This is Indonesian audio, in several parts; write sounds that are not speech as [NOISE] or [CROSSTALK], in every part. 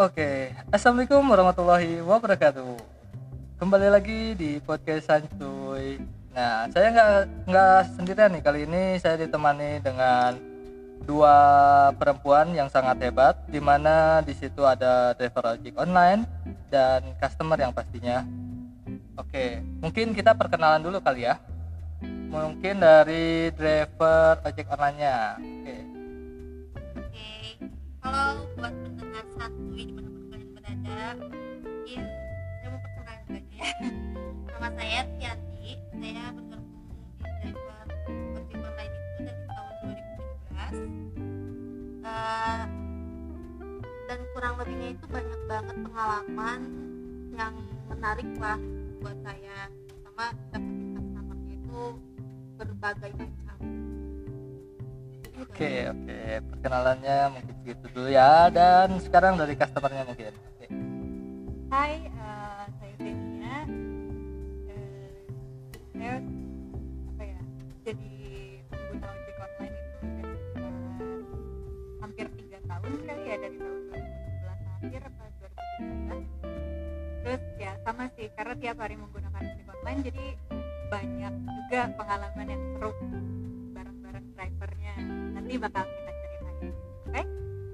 Oke, assalamualaikum warahmatullahi wabarakatuh. Kembali lagi di podcast Santuy. Nah, saya nggak nggak sendirian nih kali ini. Saya ditemani dengan dua perempuan yang sangat hebat, di mana di situ ada driver ojek online dan customer yang pastinya. Oke, mungkin kita perkenalan dulu kali ya. Mungkin dari driver ojek online-nya. Oke. Oke, halo buat pendengar santuy di mana kalian berada. Mungkin saya mau perkenalkan aja ya. Nama saya Tianti. Saya bergabung di driver ojek online itu dari tahun 2017. Eh, dan kurang lebihnya itu banyak banget pengalaman yang menarik lah buat saya. Sama dapetin customernya itu berbagai macam. Oke, oke. Perkenalannya mungkin segitu dulu ya. Dan sekarang dari customernya mungkin. Oke. Hai, eh, saya Zenia. Eh, saya apa ya? Jadi pengguna ojek online itu sekitar hampir tiga tahun kali ya dari tahun 2017 akhir apa 2017. Terus ya sama sih karena tiap hari menggunakan ojek online jadi banyak juga pengalaman yang seru. Nanti bakal kita ceritain. Oke?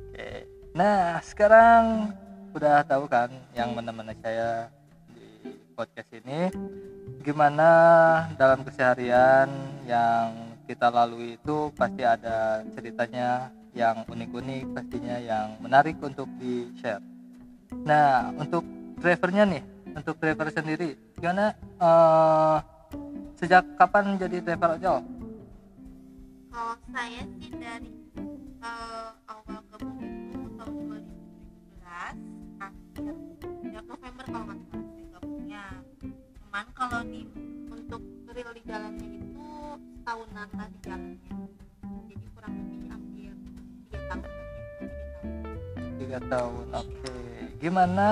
Oke. Nah, sekarang udah tahu kan yang menemani saya di podcast ini gimana dalam keseharian yang kita lalui itu pasti ada ceritanya yang unik-unik pastinya yang menarik untuk di share. Nah, untuk drivernya nih, untuk driver sendiri gimana eh, sejak kapan jadi driver ojol? Kalau saya sih dari eh, awal gabung itu tahun 2017 akhir ya November kalau nggak salah saya gabungnya cuman kalau di untuk real di jalannya itu tahunan lah di jalannya. Jadi kurang lebih hampir tiga tahun ya tiga tahun oke. Gimana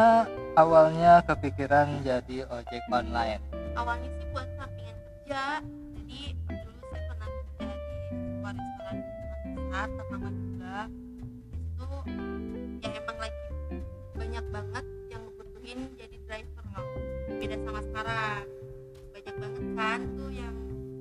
awalnya kepikiran jadi ojek online? Awalnya sih buat sampingan kerja besar ternama juga di situ ya emang lagi banyak banget yang ngebutuhin jadi driver loh beda sama sekarang. Banyak banget kan tuh yang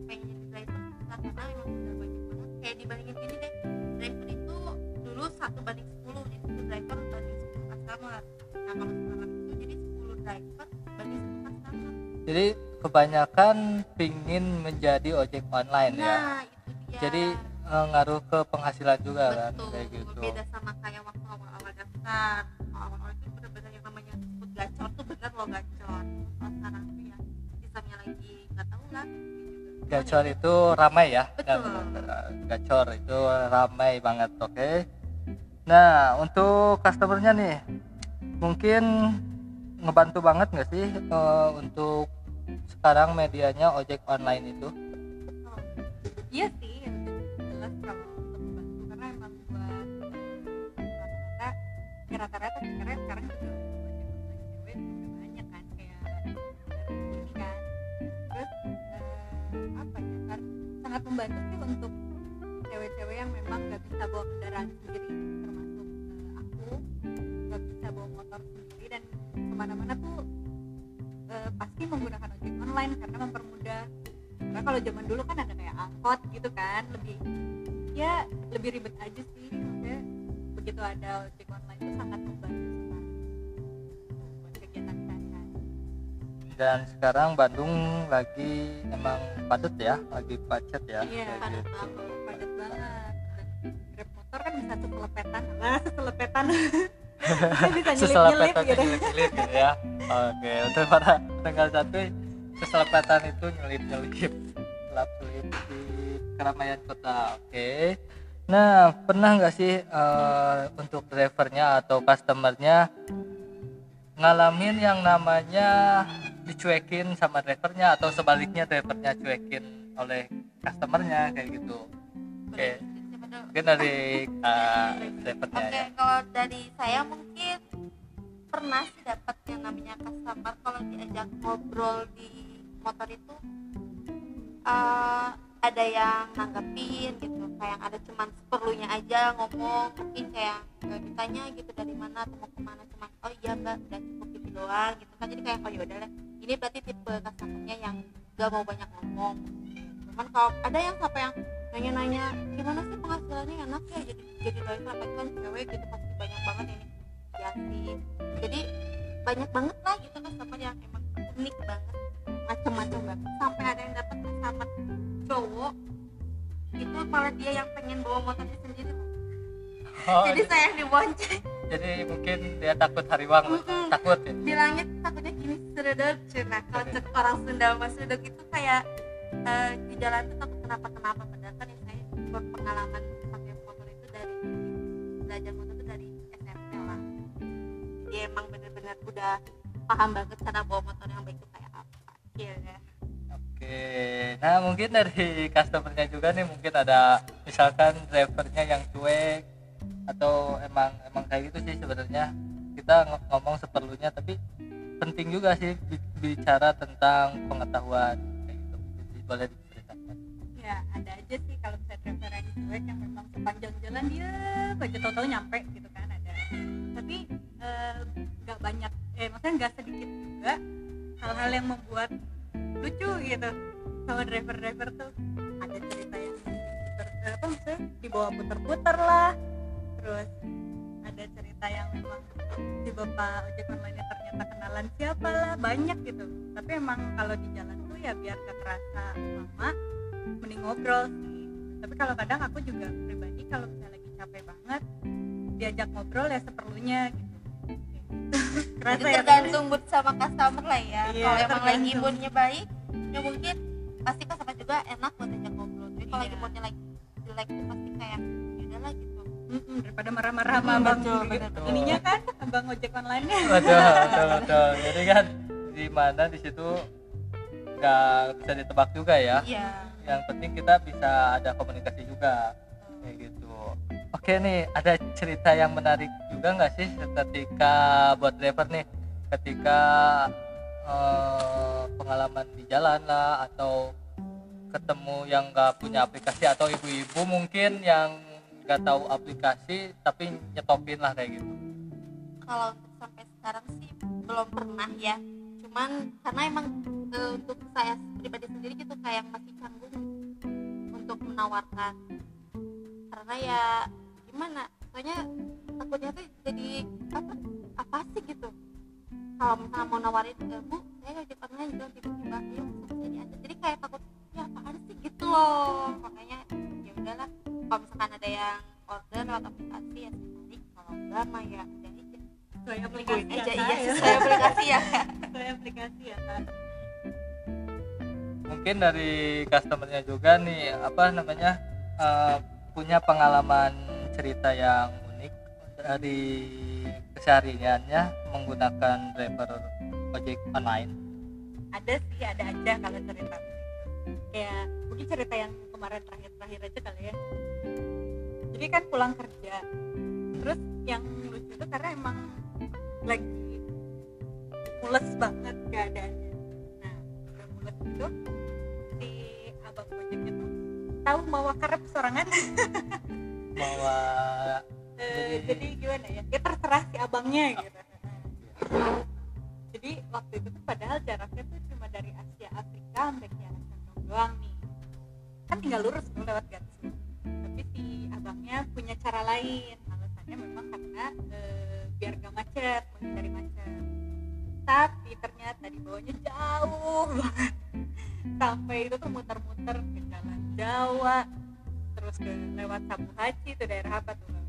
pengen jadi driver susah karena emang udah banyak banget. Kayak dibandingin gini deh driver itu dulu satu banding 10 jadi satu driver banding 10 customer. Nah kalau sekarang itu jadi 10 driver banding satu customer. Jadi kebanyakan pingin menjadi ojek online ya? Nah, itu dia. jadi ngaruh ke penghasilan juga kan betul. kayak gitu Beda sama kayak waktu awal-awal daftar. Awal-awal itu benar-benar yang namanya disebut gacor tuh bener loh gacor. Kalau sekarang tuh ya sistemnya lagi nggak tahu lah. gacor itu ramai ya Betul. Dan, gacor itu ramai banget oke nah untuk customernya nih mungkin ngebantu banget nggak sih eh, untuk sekarang medianya ojek online itu Oh, iya sih ya rata-rata sih karena sekarang juga cewek juga banyak kan kayak kan. Terus eh, apa ya sangat membantu sih untuk cewek-cewek yang memang nggak bisa bawa kendaraan sendiri termasuk eh, aku. Nggak bisa bawa motor sendiri dan ke mana-mana tuh eh, pasti menggunakan ojek online karena mempermudah. Karena kalau zaman dulu kan ada kayak angkot gitu kan lebih ya lebih ribet aja sih. Maksudnya begitu ada ojek online itu sangat membantu sekali buat kegiatan sehari-hari. Dan sekarang Bandung lagi emang padat ya lagi macet ya. Iya padat gitu. banget. padat banget. Grab motor kan bisa [LAUGHS] [LAUGHS] seselepetan lah seselepetan Dia bisa nyelip-nyelip gitu. nyelip-nyelip gitu ya. Oke untuk para tanggal satu seselepetan itu nyelip-nyelip selap-selip di keramaian kota. Oke nah pernah nggak sih eh, untuk drivernya atau customernya ngalamin yang namanya dicuekin sama drivernya atau sebaliknya drivernya cuekin oleh customernya kayak gitu? Oke. Mungkin dari eh, drivernya Oke, ya. kalau dari saya mungkin pernah sih dapat yang namanya customer kalau diajak ngobrol di motor itu eh, ada yang nanggepin gitu kayak ada cuman seperlunya aja ngomong mungkin kayak ditanya gitu dari mana atau mau ke mana cuman oh iya mbak udah cukup gitu doang gitu kan. Jadi kayak oh yaudah lah. Ini berarti tipe customernya yang gak mau banyak ngomong. Cuman kalau ada yang sampai yang nanya-nanya gimana sih penghasilannya? Enak ya? Jadi jadi driver apalagi kan cewek gitu pasti banyak banget ini. Ya sih. Jadi banyak banget lah gitu customer yang emang unik banget macam-macam banget. Sampai ada yang dapat customer cowok itu malah dia yang pengen bawa motornya sendiri. Oh, jadi saya yang dibonceng. Jadi mungkin dia takut hariwang Mm-mm. takut ya? Bilangnya takutnya gini sedot cina. Kalau cek orang Sunda mas sedot itu kayak eh, di jalan tuh takut kenapa kenapa padahal kan ya saya berpengalaman pakai motor itu dari belajar motor itu dari SMP lah. Jadi emang bener-bener udah paham banget cara bawa motor yang baik itu kayak apa iya ya Oke, nah mungkin dari customernya juga nih mungkin ada misalkan drivernya yang cuek atau emang emang kayak gitu sih sebenarnya. Kita ng- ngomong seperlunya tapi penting juga sih bi- bicara tentang pengetahuan. Kayak gitu jadi boleh diceritakan. Ya ada aja sih kalau misalnya driver yang cuek yang memang sepanjang jalan dia aja tahu-tahu nyampe gitu kan ada. Tapi eh, nggak banyak eh maksudnya nggak sedikit juga hal-hal yang membuat lucu gitu. Sama driver-driver tuh ada cerita yang apa maksudnya? Dibawa puter-puter lah. Terus ada cerita yang memang si bapak ojek online nya ternyata kenalan siapa lah banyak gitu. Tapi emang kalau di jalan tuh ya biar gak kerasa lama mending ngobrol sih. Tapi kalau kadang aku juga pribadi kalau misalnya lagi capek banget diajak ngobrol ya seperlunya gitu kerasa ya tergantung mood sama customer lah ya. Iya, kalau emang lagi moodnya baik ya mungkin pasti customer juga enak buat ajak ngobrol. Tapi kalau lagi Iya. moodnya lagi jelek itu pasti kayak ya lah gitu. Mm-mm, daripada marah-marah sama Mm, abang gitu. ininya kan abang ojek online. Nya [LAUGHS] betul betul betul. Jadi kan di mana di situ nggak bisa ditebak juga ya. Iya. Yang penting kita bisa ada komunikasi juga. Kayak gitu. Oke nih ada cerita yang menarik juga nggak sih ketika buat driver nih? Ketika eh, pengalaman di jalan lah atau ketemu yang nggak punya aplikasi atau ibu-ibu mungkin yang nggak tahu aplikasi tapi nyetopin lah kayak gitu. Kalau sampai sekarang sih belum pernah ya. Cuman karena emang eh, untuk saya pribadi sendiri gitu kayak masih canggung untuk menawarkan. Karena ya gimana? Soalnya takutnya tuh jadi apa apa sih gitu? Kalau misalnya mau nawarin bu saya ojek online juga tiba-tiba ayo bisa jadi aja jadi kayak takut ya apaan sih? Gitu loh. Makanya ya udahlah. Kalau misalkan ada yang order lewat aplikasi ya sekali kalau enggak mah ya sesuai Tungguin aplikasi ya aja iya ya. sesuai aplikasi ya. [LAUGHS] Sesuai aplikasi ya kan mungkin dari customernya juga nih apa namanya eh, punya pengalaman cerita yang dari kesehariannya menggunakan driver ojek online? Ada sih ada aja kalau cerita. Kayak mungkin cerita yang kemarin terakhir-terakhir aja kali ya. Jadi kan pulang kerja. Terus yang lucu itu karena emang lagi mules banget keadaannya. Nah udah mules itu si abang ojeknya tuh tahu bawa karep sorangan. [LAUGHS] Bahwa Jadi- gimana ya ya terserah si abangnya gitu. Jadi waktu itu tuh padahal jaraknya tuh cuma dari Asia Afrika sampai Kiara Condong doang nih. Kan tinggal lurus tuh lewat Gatsu tapi si abangnya punya cara lain. Alasannya memang karena eh, biar gak macet menghindari macet. Tapi ternyata di bawahnya jauh banget. Sampai itu tuh muter-muter ke jalan Jawa terus ke lewat Sabu Haji itu daerah apa tuh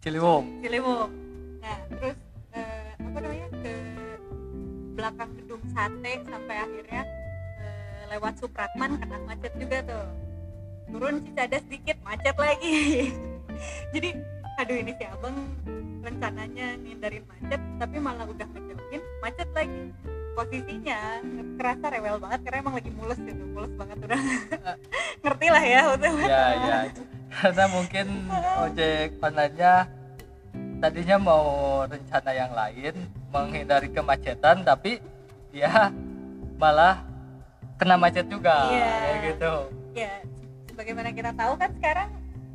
Ciliwung. Ciliwung. Nah terus eh, apa namanya ke belakang gedung sate sampai akhirnya eh, lewat Supratman kena macet juga tuh. Turun Cicadas sedikit macet lagi. [LAUGHS] Jadi aduh ini si abang rencananya ngindarin macet tapi malah udah ngejauhin macet lagi. Posisinya kerasa rewel banget karena emang lagi mules gitu mules banget udah. [LAUGHS] Ngerti lah ya maksudnya. Ya ya karena mungkin ojek online-nya tadinya mau rencana yang lain menghindari kemacetan tapi dia malah kena macet juga Iya. kayak gitu. Ya sebagaimana kita tahu kan sekarang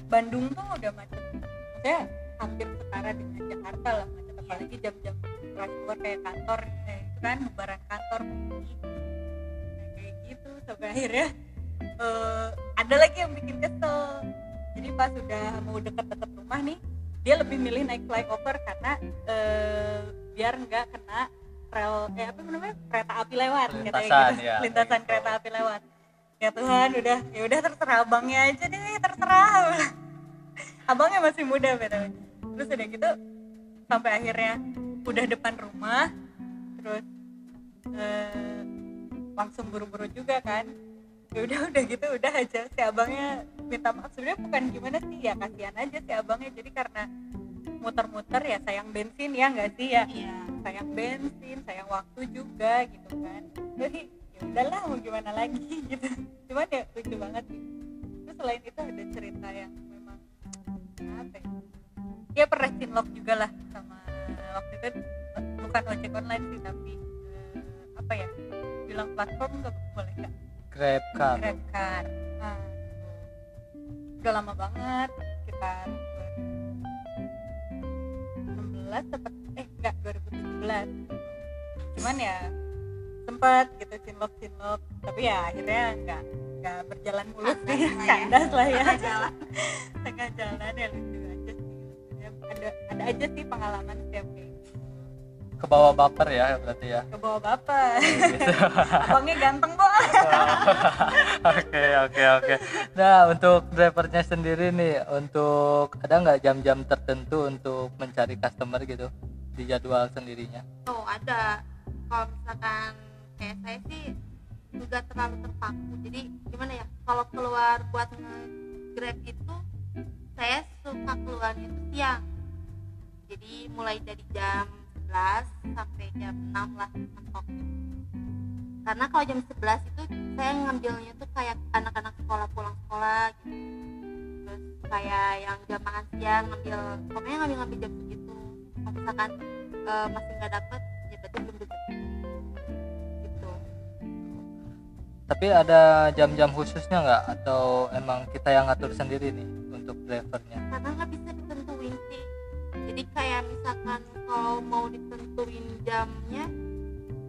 Bandung tuh udah macet. Maksudnya hampir setara dengan Jakarta lah macet. Apalagi jam-jam rush hour kayak kantor eh, itu kan lebaran kantor nah, kayak gitu sampai akhirnya eh, ada lagi yang bikin kesel jadi pas udah mau deket-deket rumah nih dia lebih milih naik flyover karena eh, biar nggak kena rel eh apa namanya kereta api lewat katanya Lintasan, gitu. ya, lintasan gitu. kereta api lewat ya Tuhan udah ya udah terserah abangnya aja deh terserah [LAUGHS] abangnya masih muda btw terus udah gitu sampai akhirnya udah depan rumah terus eh, langsung buru-buru juga kan ya udah udah gitu udah aja si abangnya minta maaf sebenarnya bukan gimana sih ya kasihan aja si abangnya. Jadi karena muter-muter ya sayang bensin ya nggak sih? Ya iya. sayang bensin sayang waktu juga gitu kan. Jadi ya udahlah mau gimana lagi [LAUGHS] gitu. Cuman ya lucu banget sih. Terus selain itu ada cerita yang memang apa ya dia pernah cinlok juga lah sama waktu itu. Bukan ojek online sih tapi eh, apa ya bilang platform nggak boleh nggak? Grab car Grab car nah, udah lama banget sekitar 2016 sempet eh enggak 2017 cuman ya sempet gitu cinlok cinlok tapi ya akhirnya enggak enggak berjalan mulus sih Kandas lah ya. lah ya Tengah jalan. [LAUGHS] tengah jalan ya lucu aja sih ada ada aja sih pengalaman setiap. Ke bawah baper ya berarti ya. Ke bawah bapak [LAUGHS] gitu. [LAUGHS] abangnya ganteng kok. [LAUGHS] Oke oke oke. Nah untuk drivernya sendiri nih, untuk ada nggak jam-jam tertentu untuk mencari customer gitu? Di jadwal sendirinya? oh ada. Kalau misalkan kayak saya sih juga terlalu terpaku. Jadi gimana ya? Kalau keluar buat nge-grab itu saya suka keluarnya itu siang. Jadi mulai dari jam 11 sampai jam 6 lah mentok karena kalau jam 11 itu saya ngambilnya tuh kayak anak-anak sekolah pulang sekolah gitu. Terus kayak yang jam makan siang ngambil pokoknya ngambil-ngambil jam segitu. Kalau misalkan eh, masih nggak dapet ya berarti belum rezeki gitu. Tapi ada jam-jam khususnya nggak? Atau emang kita yang ngatur sendiri nih untuk drivernya? karena nggak bisa jadi kayak misalkan kalau mau ditentuin jamnya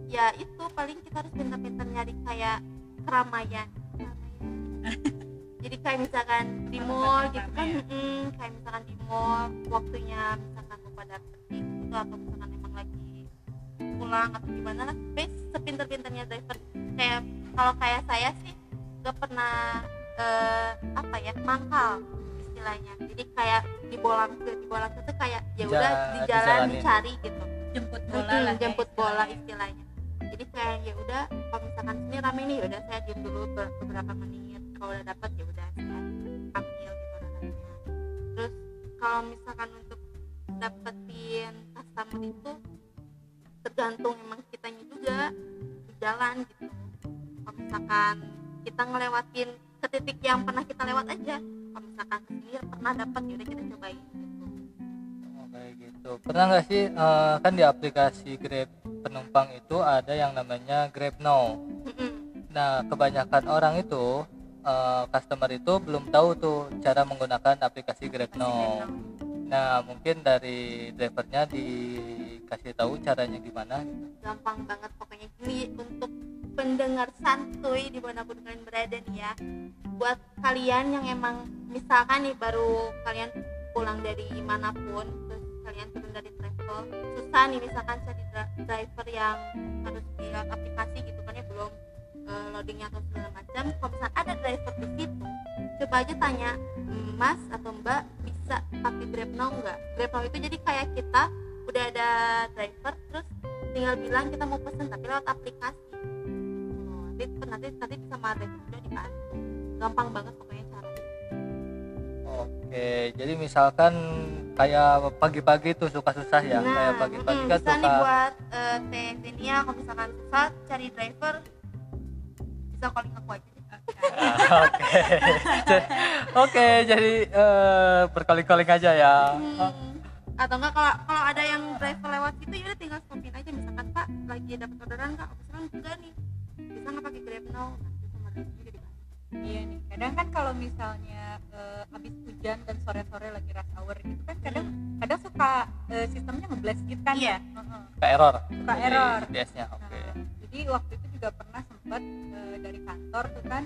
ya itu paling kita harus pintar-pintar nyari kayak keramaian. Keramaian. [LAUGHS] jadi kayak misalkan di mall gitu kan mm, kayak misalkan di mall waktunya misalkan mau pada pergi gitu atau misalkan emang lagi pulang atau gimana lah Tapi sepintar-pintarnya driver. Kayak kalau kayak saya sih gak pernah eh, apa ya mangkal istilahnya. Jadi kayak di bolang ke di bolang tuh kayak ya udah di jalan dicari gitu. Jemput bola Mm-mm, lah ya jemput bola istilahnya. jadi kayak ya udah kalau misalkan sini rame nih ya udah saya diem dulu ber- beberapa menit. Kalau udah dapat ya udah saya ambil gitu orderannya terus kalau misalkan untuk dapetin customer itu tergantung emang kitanya juga di jalan gitu. Kalau misalkan kita ngelewatin ke titik yang pernah kita lewat aja misalkan ke sini pernah dapat ya udah kita cobain gitu Oh, kayak gitu. Pernah nggak sih eh, kan di aplikasi Grab penumpang itu ada yang namanya Grab Now. Nah kebanyakan orang itu eh, customer itu belum tahu tuh cara menggunakan aplikasi Grab Now. Nah mungkin dari drivernya dikasih tahu caranya gimana gampang banget pokoknya ini untuk pendengar santuy di mana pun kalian berada nih ya. Buat kalian yang emang misalkan nih baru kalian pulang dari mana pun terus kalian turun dari travel susah nih misalkan cari driver yang harus lihat aplikasi gitu kan ya belum eh, loadingnya atau segala macam. Kalau misalkan ada driver di situ coba aja tanya mas atau mbak bisa pakai grab now nggak? Grab now itu jadi kayak kita udah ada driver terus tinggal bilang kita mau pesen tapi lewat aplikasi Oh, nanti nanti nanti sama juga dibantu gampang banget pokoknya cara Oke jadi misalkan kayak pagi-pagi tuh suka susah ya kayak pagi-pagi mm, kan bisa nih suka buat eh, teh Zenia kalau misalkan susah cari driver bisa calling aku aja deh. Oke. [LAUGHS] Oke, jadi eh, berkali-kali aja ya. Hmm. atau enggak kalau kalau ada yang driver lewat situ ya udah tinggal stopin aja misalkan pak lagi dapat orderan kak pesan juga nih bisa nggak pakai grab now nanti sama driver juga dibantu iya nih kadang kan kalau misalnya eh, habis hujan dan sore-sore lagi rush hour gitu kan kadang kadang suka eh, sistemnya ngeblast gitu kan Iya. ya Heeh. Ke error. Suka error. DS-nya. Oke. Nah, jadi waktu itu juga pernah sempat eh, dari kantor tuh kan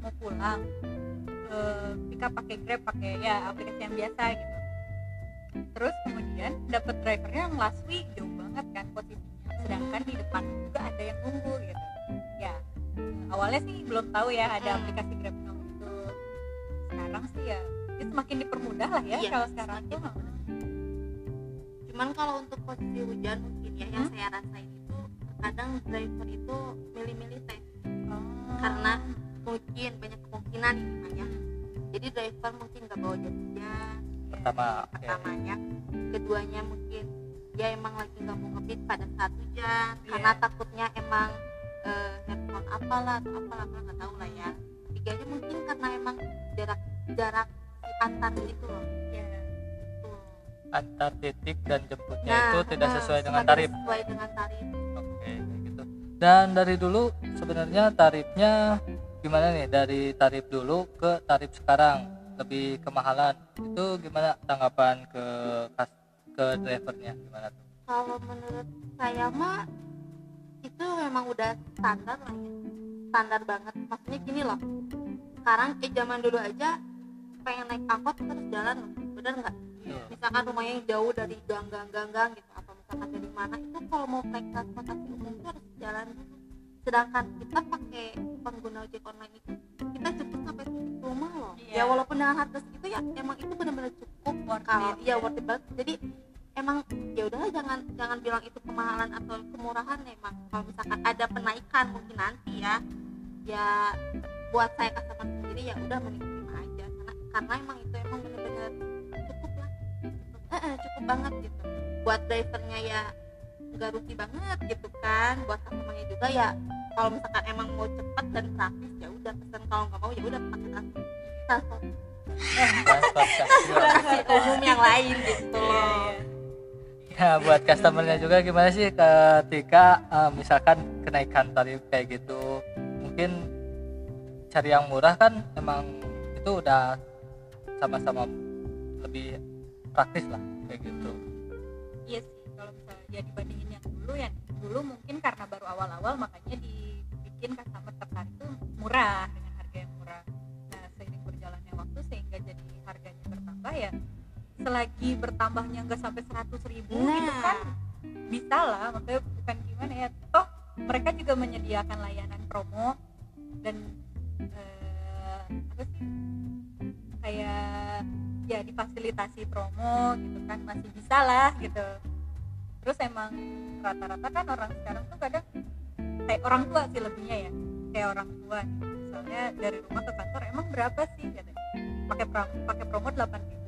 mau pulang eh Pika pakai Grab pakai ya aplikasi yang biasa gitu terus kemudian dapat drivernya yang last week jauh banget kan posisinya sedangkan di depan juga ada yang nunggu gitu ya awalnya sih belum tahu ya ada Hmm. aplikasi Grab Now itu sekarang sih ya itu semakin dipermudah lah ya Iya, kalau sekarang tuh cuman kalau untuk posisi hujan mungkin ya yang Hmm. saya rasain itu kadang driver itu milih-milih tes Oh. karena mungkin banyak kemungkinan ini Pak, ya jadi driver mungkin nggak bawa jas hujan Pertama, pertamanya keduanya mungkin dia emang lagi nggak mau ngebit pada saat hujan Iya. karena takutnya emang eh, headphone apalah atau apalah apalah nggak tahu lah ya ketiganya mungkin karena emang jarak jarak antar itu loh ya Gitu. Antar titik dan jemputnya Nah, itu tidak sesuai dengan tarif. sesuai dengan tarif Oke, kayak gitu. Dan dari dulu sebenarnya tarifnya gimana nih? Dari tarif dulu ke tarif sekarang lebih kemahalan. Itu gimana tanggapan ke kas- ke drivernya gimana tuh? kalau menurut saya mah itu memang udah standar lah ya. Standar banget. Maksudnya gini loh. Sekarang kayak zaman dulu aja pengen naik angkot harus jalan loh. Bener nggak? Iya. misalkan rumahnya yang jauh dari gang-gang gang-gang gitu atau misalkan dari mana itu kalau mau naik transportasi umum itu harus jalan dulu. Sedangkan kita pakai pengguna ojek online itu kita jemput sampai rumah loh. Iya. ya walaupun dengan harga segitu ya emang itu benar-benar cukup Worth kalau it, ya ya. worth it banget. Jadi emang ya udahlah jangan jangan bilang itu kemahalan atau kemurahan emang. Kalau misalkan ada penaikan mungkin nanti ya. Ya buat saya customer sendiri ya udah terima aja. Karena karena emang itu emang bener-bener cukup lah. Cukup, eh, eh, cukup banget gitu. Buat drivernya ya nggak rugi banget gitu kan. Buat customernya juga ya kalau misalkan emang mau cepet dan praktis ya udah pesan kalau nggak mau ya udah pakai transport transport Transportasi. umum yang lain gitu. Iya, loh Ya, buat customernya juga gimana sih ketika eh, misalkan kenaikan tarif kayak gitu? Mungkin cari yang murah kan emang itu udah sama-sama lebih praktis lah kayak gitu. iya sih kalau misalnya ya dibandingin yang dulu ya dulu mungkin karena baru awal-awal makanya dibikin customer tertarik tuh murah dengan harga yang murah nah seiring berjalannya waktu sehingga jadi harganya bertambah ya selagi bertambahnya nggak sampai 100 ribu Nah. itu kan bisa lah maksudnya bukan gimana ya. Toh mereka juga menyediakan layanan promo dan eh, apa sih? Kayak ya difasilitasi promo gitu kan masih bisa lah gitu. Terus emang rata-rata kan orang sekarang tuh kadang kayak orang tua sih lebihnya ya kayak orang tua. Nih. misalnya dari rumah ke kantor emang berapa sih? Katanya. Pakai pakai promo 8000 kok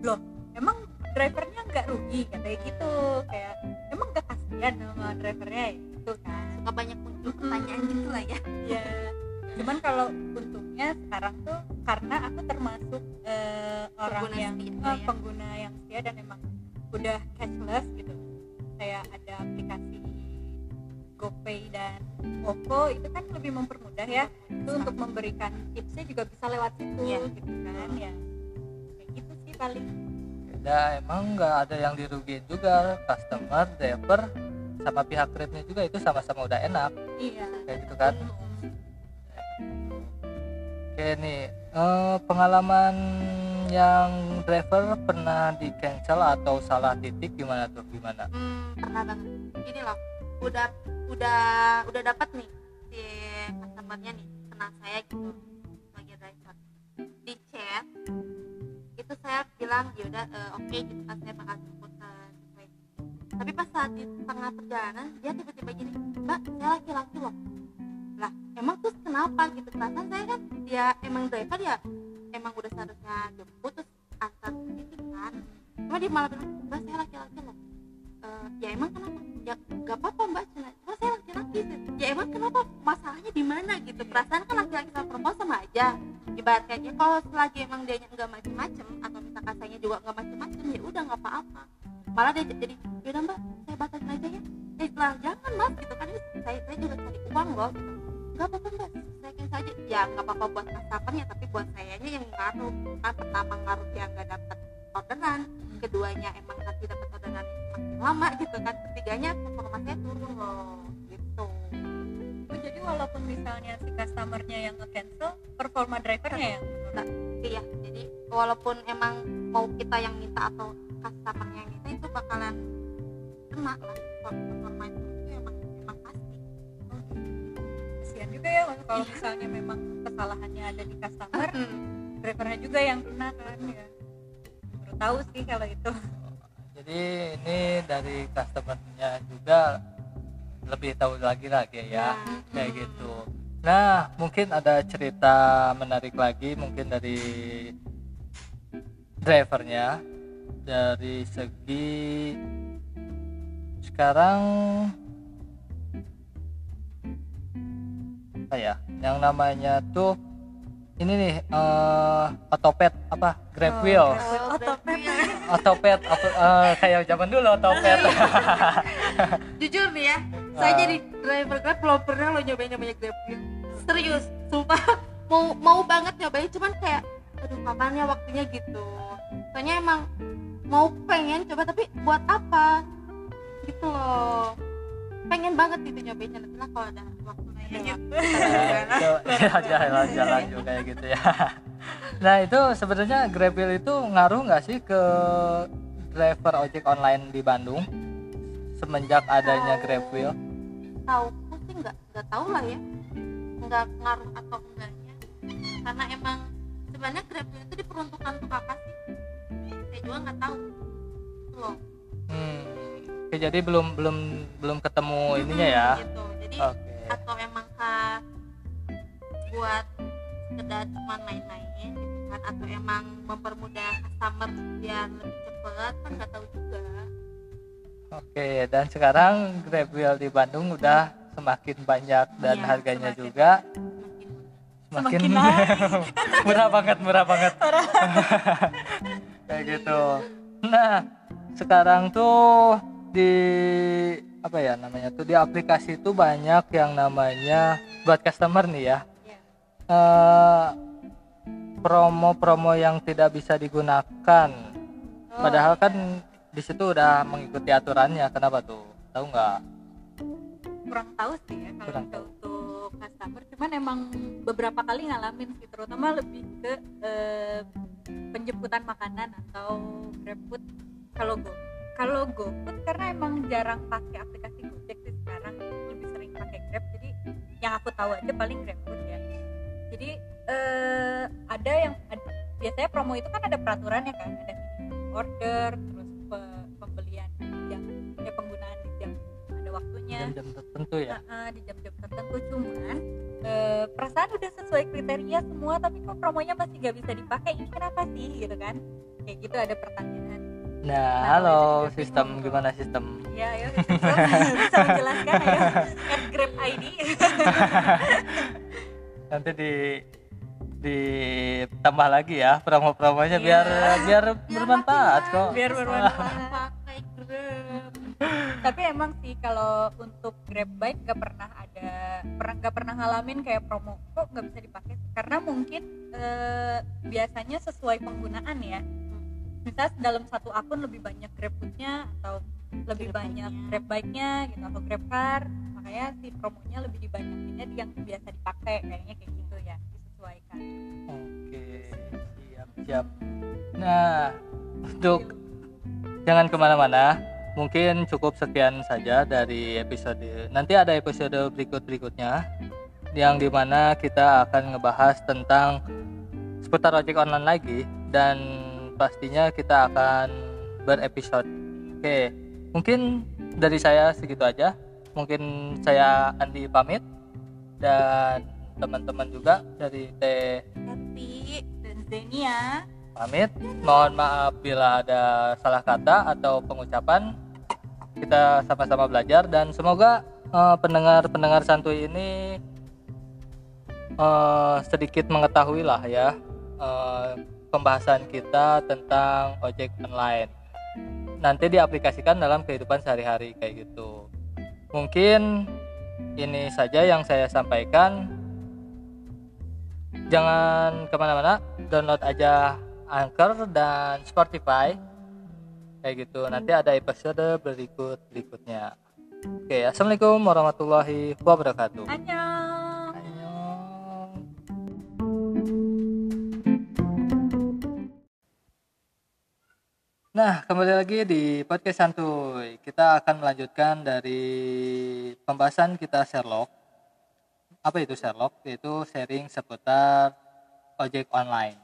loh emang drivernya nggak rugi? Katanya gitu kayak emang gak kasihan sama drivernya ya? Gitu kan. Suka banyak muncul pertanyaan gitu lah ya. Ya cuman kalau untungnya sekarang tuh karena aku termasuk eh, orang Pengguna yang setia eh, ya. pengguna yang setia dan emang udah cashless gitu. Kayak ada aplikasi GoPay dan OVO itu kan lebih mempermudah ya. Itu untuk memberikan tipsnya juga bisa lewat situ Iya. gitu kan ya. kayak sih paling Ya emang nggak ada yang dirugiin juga customer, driver, sama pihak grabnya juga itu sama-sama udah enak. Iya. Kayak gitu kan. Oke nih eh, pengalaman yang driver pernah di cancel atau salah titik gimana tuh? Gimana? hmm, pernah banget. Gini loh udah udah udah dapat nih si customernya nih kenal saya gitu sebagai driver. Di chat itu saya bilang ya udah eh, oke gitu kan saya bakal jemput sesuai tapi pas saat di tengah perjalanan dia tiba-tiba gini mbak saya laki-laki loh. Lah emang terus kenapa gitu? Perasaan saya kan dia emang driver ya emang udah seharusnya jemput terus antar gitu kan. Cuma dia malah bilang mbak saya laki-laki loh. "Eh, ya emang kenapa? Ya gak apa-apa mbak cuma saya laki-laki sih." ya emang kenapa? Masalahnya di mana gitu? Perasaan kan laki-laki sama perempuan sama aja. Ibaratnya dia kalau selagi emang dia nggak macem-macem atau misalkan saya juga nggak macem-macem ya udah nggak apa-apa. Malah dia jadi yaudah mbak saya batalin aja ya. Dia bilang jangan mas gitu kan. Saya, saya juga cari uang loh. Gitu nggak apa-apa mbak selesaikan saja ya nggak apa-apa buat customernya tapi buat sayanya yang ngaruh. Kan pertama ngaruh dia nggak dapat orderan keduanya emang nanti dapat orderan semakin lama gitu kan ketiganya performanya turun loh jadi walaupun misalnya si customernya yang nge-cancel performa drivernya yang menurun. iya jadi walaupun emang mau kita yang minta atau customer yang minta itu bakalan kena lah. Performa itu itu emang emang pasti. Kasihan juga ya kalau misalnya memang kesalahannya ada di customer drivernya juga yang kena kan ya. Baru tahu sih kalau itu. Jadi ini dari customernya juga lebih tahu lagi lagi ya. Kayak gitu. Nah mungkin ada cerita menarik lagi mungkin dari drivernya. Dari segi sekarang apa ya? Yang namanya tuh ini nih eh otopet apa? Grab Oh, wheel. Otopet. otopet apa- eh, kayak zaman dulu otopet. [LAUGHS] Jujur nih ya saya Ah. jadi driver grab belum pernah lo nyobain namanya grab wheel. Serius sumpah. Mau mau banget nyobain cuman kayak aduh kapan ya waktunya? gitu. Soalnya emang mau pengen coba tapi buat apa? Gitu loh. Pengen banget gitu nyobainnya nanti lah kalau ada jalan-jalan juga kayak gitu ya. [LAUGHS] Nah itu sebenarnya Grab Wheel itu ngaruh nggak sih ke driver ojek online di Bandung semenjak adanya Grab Wheel? Tahu sih nggak nggak tahu lah ya. Nggak ngaruh atau enggaknya. Karena emang sebenarnya grab Wheel itu diperuntukkan untuk apa sih? Saya juga nggak tahu loh. Hmm. Oke, jadi belum belum belum ketemu ininya ya. gitu. Jadi oke atau emang kah buat sekedar cuma main-main gitu kan? Atau emang mempermudah customer biar lebih cepet? Kan nggak tahu juga. Oke dan sekarang Grab Wheel di Bandung udah semakin banyak dan Iya, harganya semakin- juga. Semakin semakin, Semakin [LAUGHS] murah banget. Murah banget. [LAUGHS] Kayak gitu. Nah sekarang tuh di apa ya namanya tuh di aplikasi tuh banyak yang namanya buat customer nih ya. Iya. eh, promo-promo yang tidak bisa digunakan. Oh, padahal kan di situ udah mengikuti aturannya kenapa tuh? Tahu nggak? Kurang tahu sih ya kalau Kurang itu untuk customer. Cuman emang beberapa kali ngalamin sih terutama lebih ke eh, penjemputan makanan atau GrabFood kalau go kalau GoFood karena emang jarang pakai aplikasi Gojek sih sekarang lebih sering pakai Grab jadi yang aku tahu aja paling GrabFood ya. Jadi eh, ada yang ad- biasanya promo itu kan ada peraturannya kan ada order terus pe- pembelian jam ya penggunaan di jam ada waktunya. Jam-jam tertentu ya? Nah, di jam-jam tertentu cuman eh, perasaan udah sesuai kriteria semua tapi kok promonya masih gak bisa dipakai ini kenapa sih gitu kan? Kayak gitu ada pertanyaan nah Nah, halo sistem. Gimana sistem? Ya ayo Sistem, bisa menjelaskan ayo at grab id [LAUGHS] nanti di ditambah lagi ya promo-promonya Iya. biar biar Biar bermanfaat kok. Biar bermanfaat. [LAUGHS] Pakai grab. Tapi emang sih kalau untuk grab bike gak pernah ada pernah gak pernah ngalamin kayak promo. Kok nggak bisa dipakai? Karena mungkin eh, biasanya sesuai penggunaan ya misal dalam satu akun lebih banyak grabfoodnya atau lebih Grab banyak bike-nya. grab bike-nya gitu atau grab car makanya si promonya lebih dibanyakinnya di yang biasa dipakai kayaknya kayak gitu ya disesuaikan oke siap siap nah untuk jangan ke mana-mana mungkin cukup sekian saja dari episode nanti ada episode berikut berikutnya yang di mana kita akan ngebahas tentang seputar ojek online lagi dan pastinya kita akan berepisode oke mungkin dari saya segitu aja mungkin saya Andi pamit dan teman-teman juga dari T tapi dan Zenia pamit. Mohon maaf bila ada salah kata atau pengucapan. Kita sama-sama belajar dan semoga eh, pendengar-pendengar santuy ini eh, sedikit mengetahui lah ya eh, pembahasan kita tentang ojek online. Nanti diaplikasikan dalam kehidupan sehari-hari kayak gitu. Mungkin ini saja yang saya sampaikan jangan ke mana-mana download aja Anchor dan Spotify kayak gitu nanti ada episode berikut berikutnya oke assalamualaikum warahmatullahi wabarakatuh Annyeong. Nah, kembali lagi di podcast santuy. Kita akan melanjutkan dari pembahasan kita Sherlock. Apa itu Sherlock? Yaitu sharing seputar ojek online.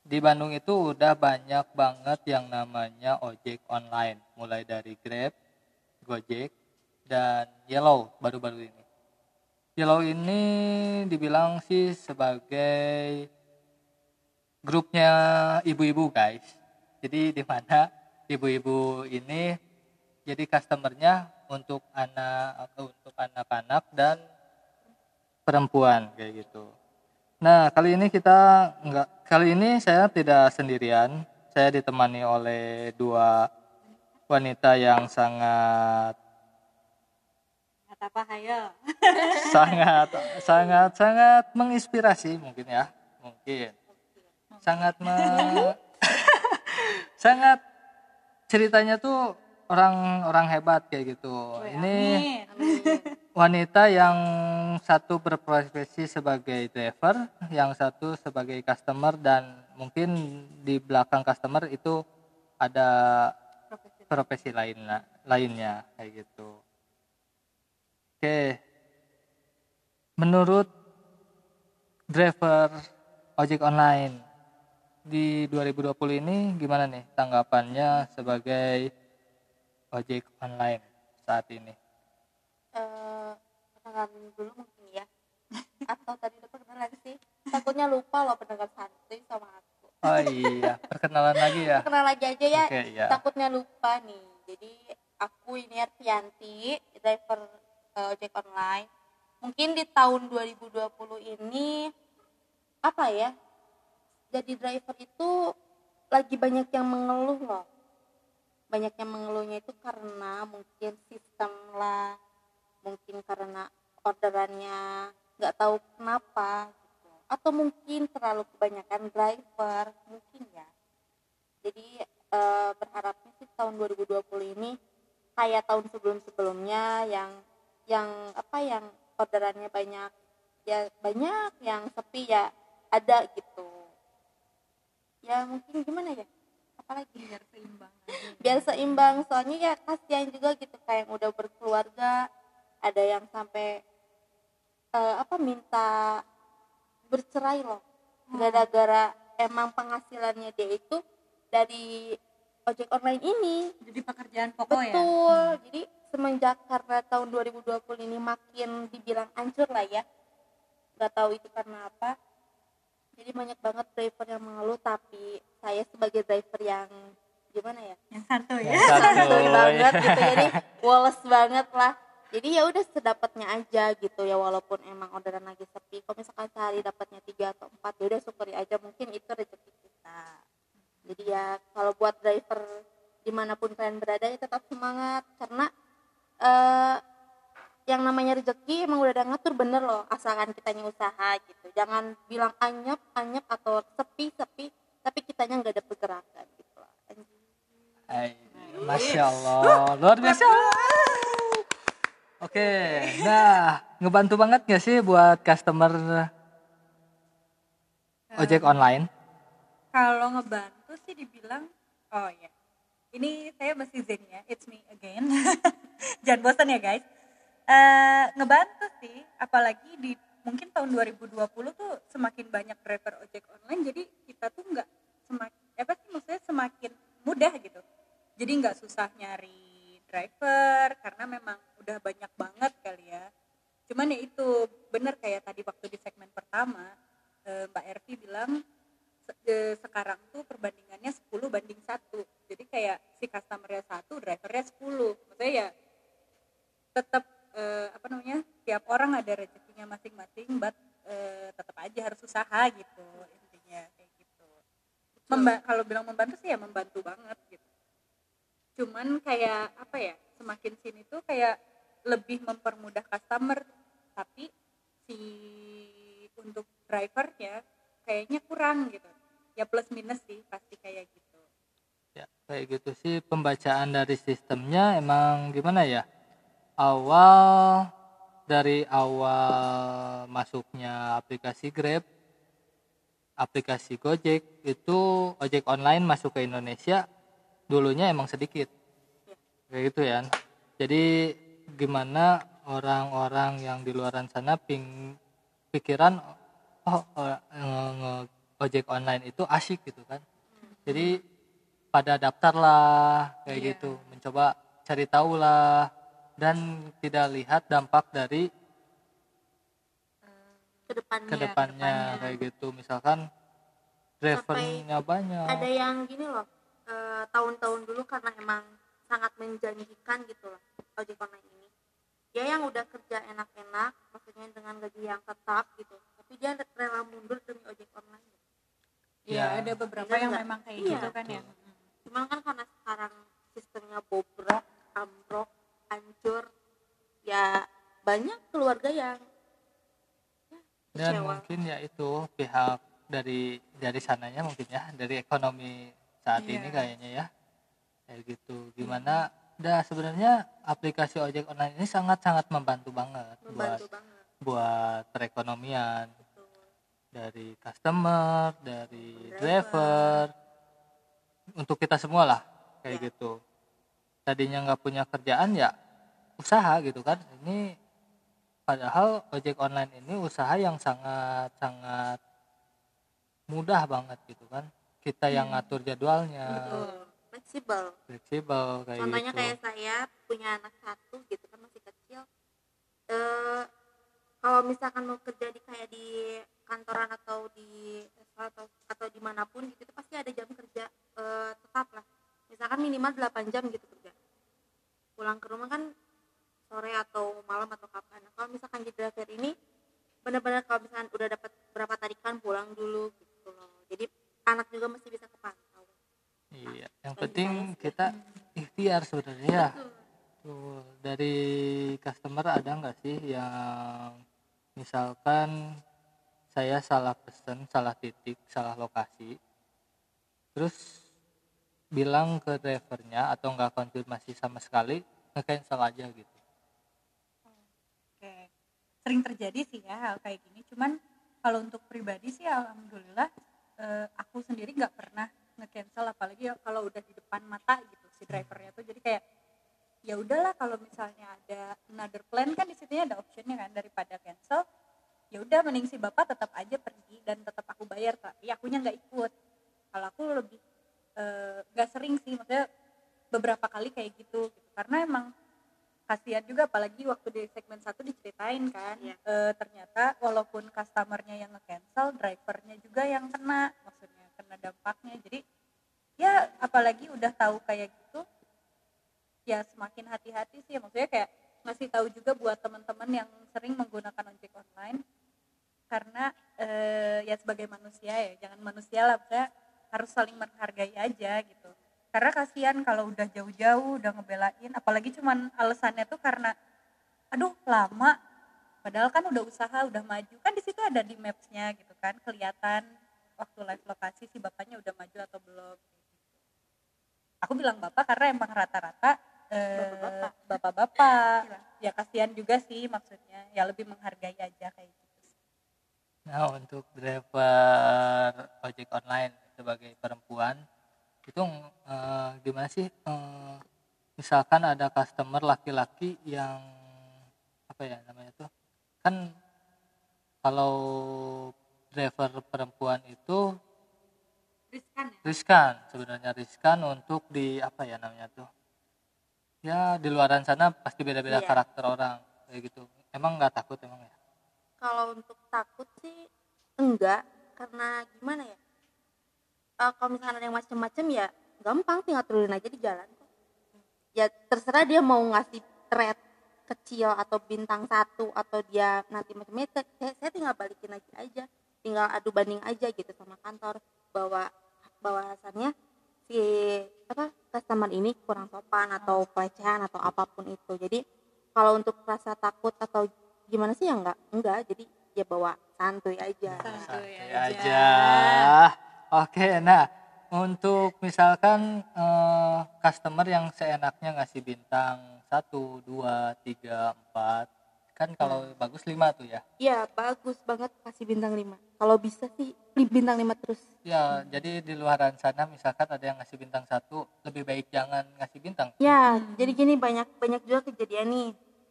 Di Bandung itu udah banyak banget yang namanya ojek online, mulai dari Grab, Gojek, dan Yellow baru-baru ini. Yellow ini dibilang sih sebagai grupnya ibu-ibu guys. Jadi di mana ibu-ibu ini jadi customernya untuk anak untuk anak-anak dan perempuan kayak gitu. Nah kali ini kita nggak kali ini saya tidak sendirian. Saya ditemani oleh dua wanita yang sangat apa hayo? [LAUGHS] sangat sangat sangat menginspirasi mungkin ya mungkin sangat me- sangat ceritanya tuh orang-orang hebat kayak gitu ini Amin. wanita yang satu berprofesi sebagai driver yang satu sebagai customer dan mungkin di belakang customer itu ada Profesi. profesi lain lainnya kayak gitu. Oke. Menurut driver ojek online di 2020 ini gimana nih tanggapannya sebagai ojek online saat ini? Eh, perkenalan dulu mungkin ya [LAUGHS] atau tadi udah perkenalan sih takutnya lupa loh pendengar santuy sama aku Oh iya, perkenalan lagi ya. perkenalan lagi aja ya Oke, ya. takutnya lupa nih jadi aku ini Arfianti driver eh, ojek online mungkin di tahun 2020 ini apa ya jadi driver itu lagi banyak yang mengeluh loh banyak yang mengeluhnya itu karena mungkin sistem lah mungkin karena orderannya nggak tahu kenapa gitu. atau mungkin terlalu kebanyakan driver mungkin ya. Jadi eh, berharapnya sih tahun 2020 ini kayak tahun sebelum-sebelumnya yang yang apa yang orderannya banyak ya banyak yang sepi ya ada gitu ya mungkin gimana ya? Apalagi? Biar seimbang aja. biar seimbang. Soalnya ya kasihan juga gitu kayak yang udah berkeluarga ada yang sampai eh, apa minta bercerai loh. Gara-gara emang penghasilannya dia itu dari ojek online ini. Jadi pekerjaan pokok ya? Betul. Jadi semenjak karena tahun 2020 ini makin dibilang hancur lah ya. Nggak tahu itu karena apa jadi banyak banget driver yang mengeluh tapi saya sebagai driver yang gimana ya? Yang satu ya? Yang satu. [LAUGHS] santuy banget gitu. Jadi woles banget lah. Jadi ya udah sedapatnya aja gitu ya walaupun emang orderan lagi sepi. Kalau misalkan sehari dapatnya tiga atau empat ya udah syukuri aja. Mungkin itu rezeki kita. Jadi ya kalau buat driver di mana pun kalian berada ya tetap semangat. Karena eh yang namanya rezeki emang udah ada ngatur bener loh asalkan kitanya usaha gitu jangan bilang anyep anyep atau sepi sepi tapi kitanya nggak ada pergerakan gitu loh. Hai, Masya Allah, luar biasa. Oke, nah ngebantu banget gak sih buat customer ojek online? kalau ngebantu sih dibilang oh ya ini saya masih Zen ya it's me again [LAUGHS] jangan bosan ya guys Eh, ngebantu sih apalagi di mungkin tahun 2020 tuh semakin banyak driver ojek online jadi kita tuh nggak semakin apa sih maksudnya semakin mudah gitu. Jadi nggak susah nyari driver karena memang udah banyak banget kali ya. Cuman ya itu bener kayak tadi waktu di segmen pertama eh, Mbak Ervi bilang eh, sekarang tuh perbandingannya 10 banding satu. Jadi kayak si customernya satu drivernya 10 maksudnya ya tetap eh, apa namanya tiap orang ada rezekinya masing-masing but eh, tetap aja harus usaha gitu intinya kayak gitu. Memba- kalau bilang membantu sih ya membantu banget gitu. Cuman kayak apa ya semakin sini tuh kayak lebih mempermudah customer tapi si untuk drivernya kayaknya kurang gitu. Ya plus minus sih pasti kayak gitu. Ya kayak gitu sih pembacaan dari sistemnya emang gimana ya awal dari awal masuknya aplikasi Grab aplikasi Gojek itu ojek online masuk ke Indonesia dulunya emang sedikit. Kayak gitu ya jadi gimana orang-orang yang di luaran sana ping pikiran oh, oh ojek online itu asyik gitu kan. Jadi pada daftar lah kayak Iya. gitu. Mencoba cari tahu lah dan tidak lihat dampak dari ke depannya ke depannya ke depannya. kayak gitu misalkan drivernya banyak ada yang gini loh eh, tahun-tahun dulu karena emang sangat menjanjikan gitu loh ojek online ini dia yang udah kerja enak-enak maksudnya dengan gaji yang tetap gitu tapi dia rela mundur demi ojek online Iya, Ya. ada beberapa Bener yang nggak? memang kayak Iya. gitu kan ya. cuman kan karena sekarang sistemnya bobrok ambrok ya banyak keluarga yang ya, dan kecewa. mungkin ya itu pihak dari dari sananya mungkin ya dari ekonomi saat Iya. ini kayaknya ya. Kayak gitu. Gimana? Dah sebenarnya aplikasi ojek online ini sangat sangat membantu banget buat membantu banget. buat perekonomian. Gitu. dari customer dari Driver. driver. Untuk kita semua lah kayak Ya. gitu. Tadinya nggak punya kerjaan ya usaha gitu kan. Ini padahal ojek online ini usaha yang sangat sangat mudah banget gitu kan. Kita yang Hmm. ngatur jadwalnya. Betul. fleksibel. Fleksibel kayak contohnya gitu. kayak saya punya anak satu gitu kan masih kecil. Eh kalau misalkan mau kerja di kayak di kantoran atau di atau atau di mana pun gitu itu pasti ada jam kerja eh, tetap lah. Misalkan minimal 8 jam gitu kerja. Pulang ke rumah kan sore atau malam atau kapan. Nah, kalau misalkan di driver ini benar-benar kalau misalkan udah dapat berapa tarikan pulang dulu gitu loh. Jadi anak juga masih bisa kepantau. Iya yang Bagi penting saya kita ikhtiar sebenarnya ya. Betul. Tuh, dari customer ada nggak sih yang misalkan saya salah pesan, salah titik, salah lokasi, terus bilang ke drivernya atau nggak konfirmasi sama sekali, nge-cancel aja gitu. Sering terjadi sih ya hal kayak gini. Cuman kalau untuk pribadi sih alhamdulillah eh, aku sendiri nggak pernah nge-cancel apalagi ya kalau udah di depan mata gitu si drivernya tuh jadi kayak ya udahlah kalau misalnya ada another plan kan di situ ada optionnya kan daripada cancel ya udah mending si bapak tetap aja pergi dan tetap aku bayar tapi akunya nggak ikut kalau aku lebih eh, nggak sering sih maksudnya beberapa kali kayak gitu, gitu. karena emang kasihan juga apalagi waktu di segmen satu diceritain kan. Iya. eh, ternyata walaupun customernya yang nge-cancel drivernya juga yang kena maksudnya kena dampaknya. Jadi ya apalagi udah tahu kayak gitu ya semakin hati-hati sih. Maksudnya kayak ngasih tahu juga buat teman-teman yang sering menggunakan ojek online. Karena eh, ya sebagai manusia ya jangan manusia lah harus saling menghargai aja gitu karena kasihan kalau udah jauh-jauh udah ngebelain. Apalagi cuman alasannya tuh karena aduh lama. Padahal kan udah usaha udah maju. Kan di situ ada di mapsnya gitu kan kelihatan waktu live lokasi si bapaknya udah maju atau belum. Aku bilang bapak karena emang rata-rata eh, Bapak-bapak. Iya. ya kasihan juga sih maksudnya. Ya lebih menghargai aja kayak gitu. Nah untuk driver ojek online sebagai perempuan itu eh, gimana sih? Eh, misalkan ada customer laki-laki yang apa ya namanya tuh kan kalau driver perempuan itu riskan ya riskan sebenarnya riskan untuk di apa ya namanya tuh ya di luaran sana pasti beda-beda Iya. karakter orang kayak gitu emang nggak takut emang ya kalau untuk takut sih enggak karena gimana ya Eh, kalau misalkan ada yang macem-macem ya gampang tinggal turunin aja di jalan kok. Ya terserah dia mau ngasih thread kecil atau bintang satu atau dia nanti macam-macam saya, saya tinggal balikin lagi aja tinggal adu banding aja gitu sama kantor bahwa bahwasannya si apa customer ini kurang sopan atau pelecehan atau apa pun itu. Jadi kalau untuk rasa takut atau gimana sih ya enggak enggak. Jadi ya bawa santuy aja. Santuy Santuy aja. Oke, nah untuk misalkan eh, customer yang seenaknya ngasih bintang satu, dua, tiga, empat, kan kalau bagus lima tuh ya. iya bagus banget kasih bintang 5 kalau bisa sih bintang 5 terus Ya, jadi di luaran sana misalkan ada yang ngasih bintang satu, lebih baik jangan ngasih bintang. ya Hmm. jadi gini banyak banyak juga kejadian nih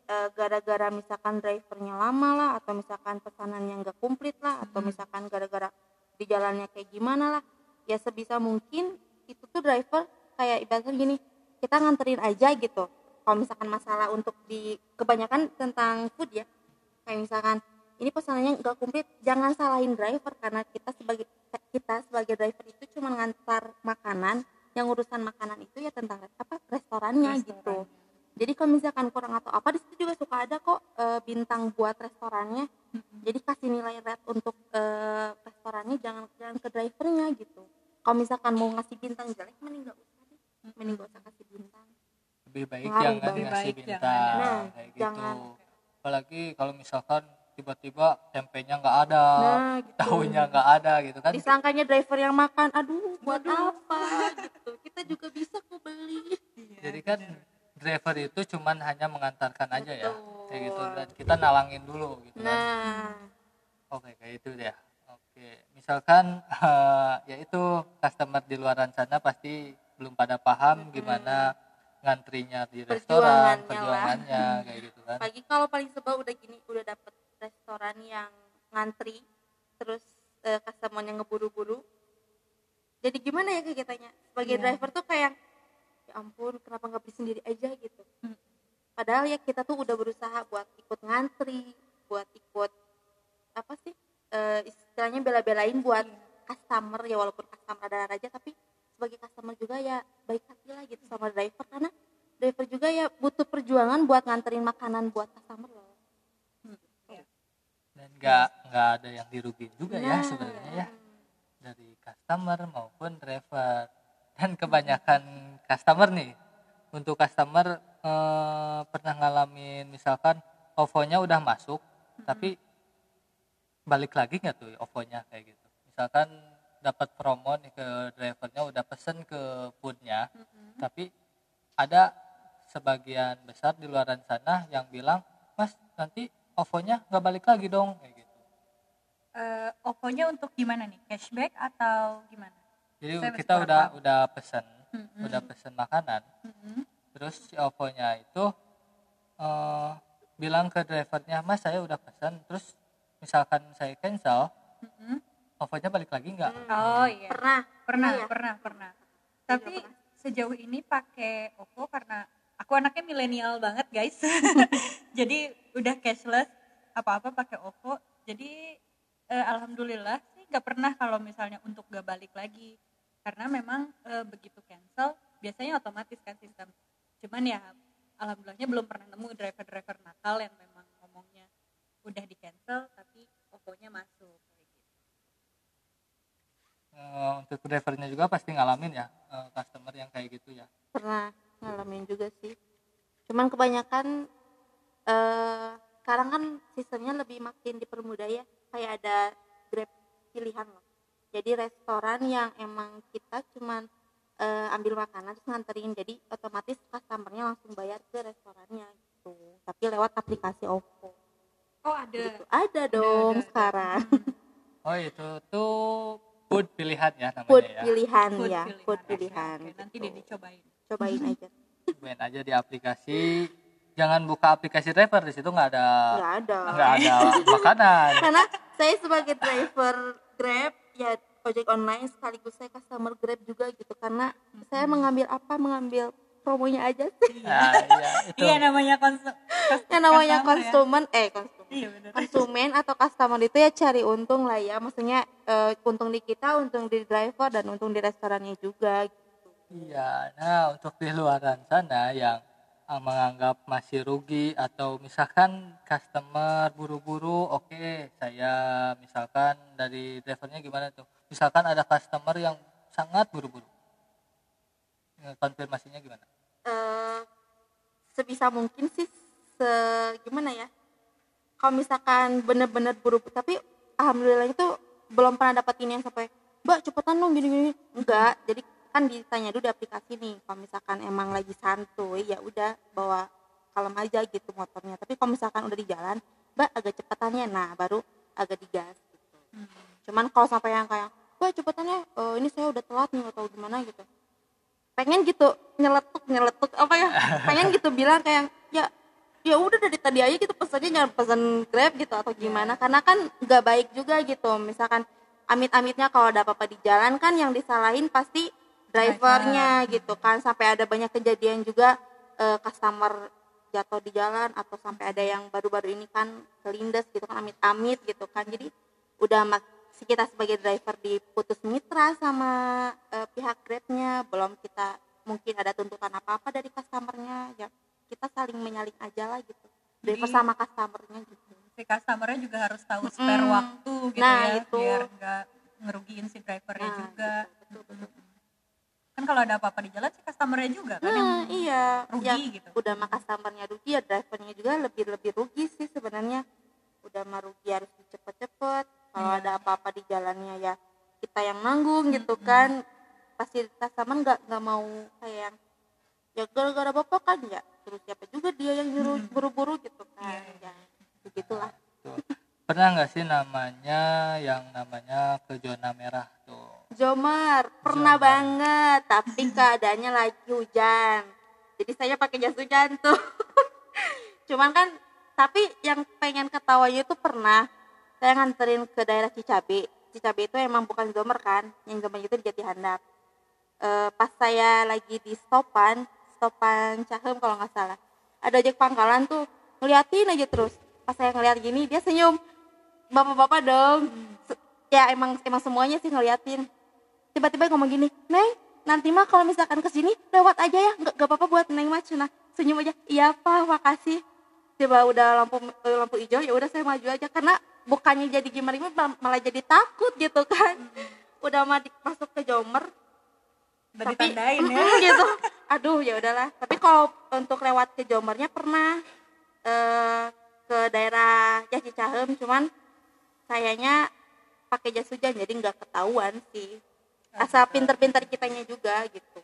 eh, gara-gara misalkan drivernya lama lah atau misalkan pesanannya nggak komplit lah atau Hmm. misalkan gara-gara di jalannya kayak gimana lah. Ya sebisa mungkin itu tuh driver kayak ibaratnya gini kita nganterin aja gitu. Kalau misalkan masalah untuk di kebanyakan tentang food ya. Kayak misalkan ini pesanannya nggak komplit jangan salahin driver karena kita sebagai kita sebagai driver itu cuma ngantar makanan yang urusan makanan itu ya tentang apa restorannya gitu jadi kalau misalkan kurang atau apa di situ juga suka ada kok eh, bintang buat restorannya. Jadi kasih nilai red untuk eh, restorannya jangan jangan ke drivernya gitu. Kalau misalkan mau ngasih bintang jelek mending nggak usah deh. Mending nggak usah kasih bintang. Lebih baik Ngaruh jangan banget. Lebih ngasih baik bintang jangan. Nah, kayak gitu. jangan. Apalagi kalau misalkan tiba-tiba tempenya nggak ada, nah gitu. tahunya nggak ada gitu kan. disangkanya driver yang makan aduh buat apa? Gitu. Kita juga bisa kok beli. Jadi kan driver itu cuman hanya mengantarkan aja ya. Betul. Kayak gitu dan kita nalangin dulu gitu kan. nah Oke, kayak itu deh. Oke, misalkan eh, ya itu customer di luaran sana pasti belum pada paham gimana ngantrinya di restoran, Perjuangannya lah. perjuangannya kayak gitu kan. pagi kalau paling sebel udah gini udah dapet restoran yang ngantri terus eh, customernya ngeburu-buru jadi gimana ya kegiatannya sebagai Iya. driver tuh kayak ya ampun kenapa nggak beli sendiri aja gitu? Hmm. padahal ya kita tuh udah berusaha buat ikut ngantri buat ikut apa sih eh, istilahnya bela-belain buat customer ya walaupun customer ada aja tapi sebagai customer juga ya baik hati lah gitu sama driver. Karena driver juga ya butuh perjuangan buat nganterin makanan buat customer loh. Dan nggak nggak ada yang dirugiin juga ya Nah, sebenarnya ya. Dari customer maupun driver. Dan kebanyakan customer nih untuk customer eh, pernah ngalamin misalkan OVO-nya udah masuk tapi balik lagi nggak tuh OVO-nya kayak gitu. Misalkan dapat promo nih ke drivernya udah pesen ke foodnya tapi ada sebagian besar di luaran sana yang bilang mas nanti OVO-nya nggak balik lagi dong kayak gitu Eh, Oppo-nya untuk gimana nih? Cashback atau gimana? Jadi Saya kita udah paham. udah pesen Mm-mm. udah pesen makanan Mm-mm. terus si OVO-nya itu eh, bilang ke drivernya mas saya udah pesen terus misalkan saya cancel Mm-mm. OVO-nya balik lagi nggak Oh iya. pernah Pernah, ya? pernah, pernah. Saya Tapi pernah. sejauh ini pakai Oppo karena aku anaknya milenial banget, guys. [LAUGHS] Jadi udah cashless, apa-apa pakai Oppo. Jadi eh, alhamdulillah sih nggak pernah kalau misalnya untuk gak balik lagi. Karena memang eh, begitu cancel biasanya otomatis kan sistem. Cuman ya alhamdulillahnya belum pernah nemu driver-driver nakal yang memang ngomongnya udah di cancel tapi Oppo-nya masuk kayak gitu. Eh, untuk drivernya juga pasti ngalamin ya eh, customer yang kayak gitu ya pernah ngalamin juga sih cuman kebanyakan eh sekarang kan sistemnya lebih makin dipermudah ya kayak ada grab pilihan loh jadi restoran yang emang kita cuman eh, ambil makanan terus nganterin. Jadi otomatis customernya langsung bayar ke restorannya gitu. Tapi lewat aplikasi Oppo. Oh ada. gitu. Ada dong ada, ada. sekarang. Oh itu tuh food pilihan ya namanya food ya? pilihan Food ya. pilihan. food pilihan. oke. Nanti gitu. deh dicobain. cobain [LAUGHS] aja. Main aja di aplikasi. Jangan buka aplikasi driver di situ nggak ada nggak ada. nggak ada [LAUGHS] makanan. Karena saya sebagai driver Grab ya ojek online sekaligus saya customer Grab juga gitu karena saya mengambil apa mengambil promonya aja sih nah, [LAUGHS] iya, itu Iya namanya konsum. yang namanya ya. konsumen eh konsumen Iya benar. konsumen atau customer itu ya cari untung lah ya maksudnya eh, untung di kita untung di driver dan untung di restorannya juga gitu. iya nah untuk di luaran sana yang ah, menganggap masih rugi atau misalkan customer buru-buru oke saya misalkan dari drivernya gimana tuh? Misalkan ada customer yang sangat buru-buru. Eh, konfirmasinya gimana? Eh, sebisa mungkin sih se gimana ya? Kalau misalkan bener-bener buru tapi alhamdulillah itu belum pernah dapat ini yang sampai mbak cepetan dong gini gini enggak jadi kan ditanya dulu di aplikasi nih kalau misalkan emang lagi santuy ya udah bawa kalem aja gitu motornya. Tapi kalau misalkan udah di jalan mbak agak cepetannya nah baru agak digas gitu. Hmm. cuman kalau sampai yang kayak mbak cepetannya eh, ini saya udah telat nih atau gimana gitu. Pengen gitu nyeletuk nyeletuk apa ya pengen gitu [LAUGHS] bilang kayak ya ya udah dari tadi aja gitu pesannya jangan pesan grab gitu atau gimana. Karena kan nggak baik juga gitu. Misalkan amit-amitnya kalau ada apa-apa di jalan kan yang disalahin pasti drivernya gitu kan sampai ada banyak kejadian juga eh, customer jatuh di jalan atau sampai ada yang baru-baru ini kan kelindes gitu kan amit-amit gitu kan. Jadi udah mak kita sebagai driver diputus mitra sama eh, pihak grabnya belum kita mungkin ada tuntutan apa-apa dari customernya ya kita saling menyaling aja lah gitu. Driver Jadi- sama customernya gitu. si customernya juga harus tahu spare Mm-mm. waktu gitu Nah, ya itu. biar nggak ngerugiin si drivernya kalau ada apa-apa di jalan si customernya juga kan yang nah iya rugi ya gitu udah mah customernya rugi ya drivernya juga lebih lebih rugi sih sebenarnya udah mah rugi harus cepet-cepet kalau Iya. ada apa-apa di jalannya ya kita yang nanggung gitu kan pasti customer nggak nggak mau kayak yang ya gara-gara bapak kan ya terus siapa juga dia yang nyuruh Mm. buru-buru gitu kan Iya, iya. ya begitulah Tuh. Pernah nggak sih namanya yang namanya ke zona merah tuh? Jomar pernah Jomar. banget tapi [LAUGHS] keadaannya lagi hujan. Jadi saya pakai jas hujan tuh. [LAUGHS] Cuman kan tapi yang pengen ketawanya itu pernah saya nganterin ke daerah Cicabe. Cicabe itu emang bukan Jomer kan yang Jomer itu di Jati Handap Eh, pas saya lagi di stopan stopan Cahem kalau nggak salah. Ada ojek pangkalan tuh ngeliatin aja terus. Pas saya ngeliat gini dia senyum. Bapak-bapak dong. Se- ya emang emang semuanya sih ngeliatin tiba-tiba ngomong gini neng nanti mah kalau misalkan ke sini lewat aja ya nggak apa-apa buat neng mah Cina senyum aja iya pak makasih. Coba udah lampu eh, lampu hijau ya udah saya maju aja karena bukannya jadi gimana gimana malah jadi takut gitu kan. Udah mah masuk ke Jomer udah tapi ya. Mm, gitu. Aduh ya udahlah. Tapi kalau untuk lewat ke Jomernya pernah eh, ke daerah ya Cicahem cuman sayanya pakai jas hujan jadi nggak ketahuan sih asal pinter-pinter kitanya juga gitu.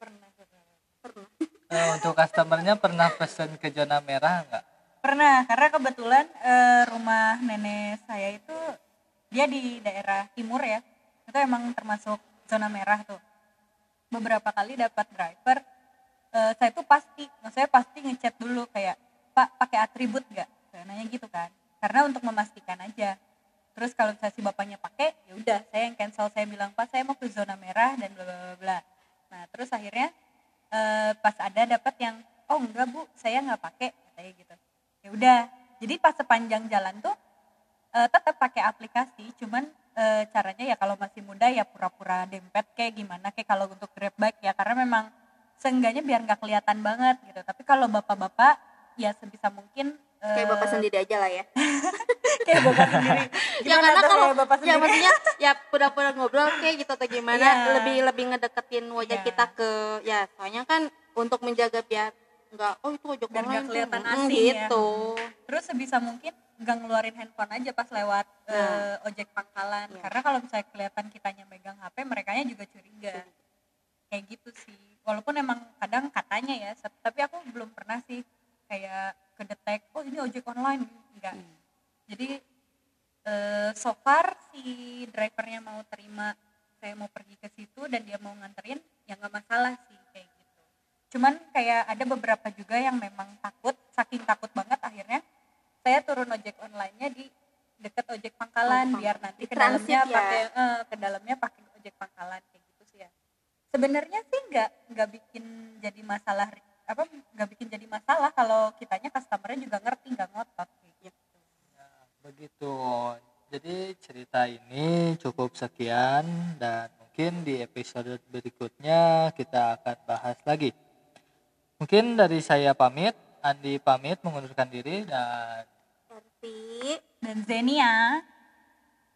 Pernah pernah. pernah. Eh, untuk customernya pernah pesen ke zona merah nggak? pernah karena kebetulan eh, rumah nenek saya itu dia di daerah timur ya. Itu emang termasuk zona merah tuh. Beberapa kali dapat driver eh, saya tuh pasti maksudnya pasti ngechat dulu kayak pak pakai atribut nggak? Saya nanya gitu kan. Karena untuk memastikan aja terus kalau misalnya si bapaknya pakai ya udah saya yang cancel. Saya bilang pak saya mau ke zona merah dan bla bla bla nah terus akhirnya eh, pas ada dapat yang oh enggak bu saya nggak pakai katanya gitu. Ya udah jadi pas sepanjang jalan tuh eh, tetap pakai aplikasi cuman eh, caranya ya kalau masih muda ya pura-pura dempet kayak gimana kayak kalau untuk grab bike ya karena memang seenggaknya biar nggak kelihatan banget gitu. Tapi kalau bapak-bapak ya sebisa mungkin kayak bapak sendiri aja lah ya [LAUGHS] kayak bapak sendiri [LAUGHS] ya Gimana karena tuh kalau ya maksudnya ya pura-pura ngobrol kayak gitu atau gimana Iya. lebih lebih ngedeketin wajah Iya. kita ke ya soalnya kan untuk menjaga biar nggak oh itu ojek Biar online kelihatan Mm, asing ya. gitu terus sebisa mungkin nggak ngeluarin handphone aja pas lewat Nah. eh, ojek pangkalan Iya. karena kalau misalnya kelihatan kitanya megang HP mereka juga curiga kayak gitu sih walaupun emang kadang katanya ya tapi aku belum pernah sih kayak kedetek oh ini ojek online. Enggak. Hmm. jadi eh, so far si drivernya mau terima saya mau pergi ke situ dan dia mau nganterin ya nggak masalah sih kayak gitu. Cuman kayak ada beberapa juga yang memang takut saking takut banget akhirnya saya turun ojek online-nya di deket ojek pangkalan Oh, biar nanti ke dalamnya ya. pakai eh, ke dalamnya pakai ojek pangkalan kayak gitu sih ya. Sebenarnya sih nggak nggak bikin jadi masalah apa nggak bikin jadi masalah kalau kitanya customernya juga ngerti nggak ngotot kayak gitu. Begitu. Jadi cerita ini cukup sekian dan mungkin di episode berikutnya kita akan bahas lagi. Mungkin dari saya pamit, Andi pamit mengundurkan diri dan Tapi dan Zenia.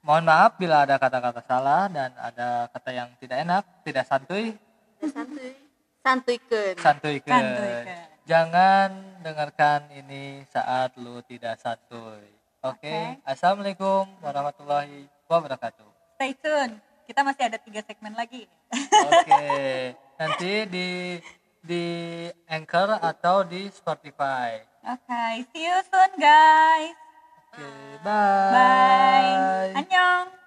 Mohon maaf bila ada kata-kata salah dan ada kata yang tidak enak, tidak santuy, santuy santuy santuy Santuy, Ken. Jangan dengarkan ini saat lu tidak santuy. Oke, Oke. assalamualaikum warahmatullahi wabarakatuh. Stay tune. Kita masih ada tiga segmen lagi. Oke, [LAUGHS] nanti di di Anchor atau di Spotify. Oke, see you soon guys. Oke, bye. Bye.